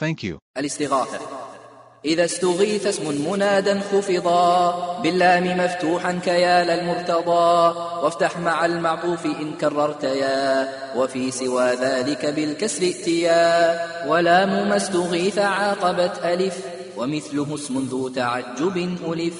Thank you. الاستغاثة. إذا استغيث اسم منادا خفضا باللام مفتوحا كيا للمرتضى. وافتح مع المعطوف إن كررت يا. وفي سوى ذلك بالكسر ائتيا ولام ما استغيث عاقبت ألف. ومثله اسم ذو تعجب ألف.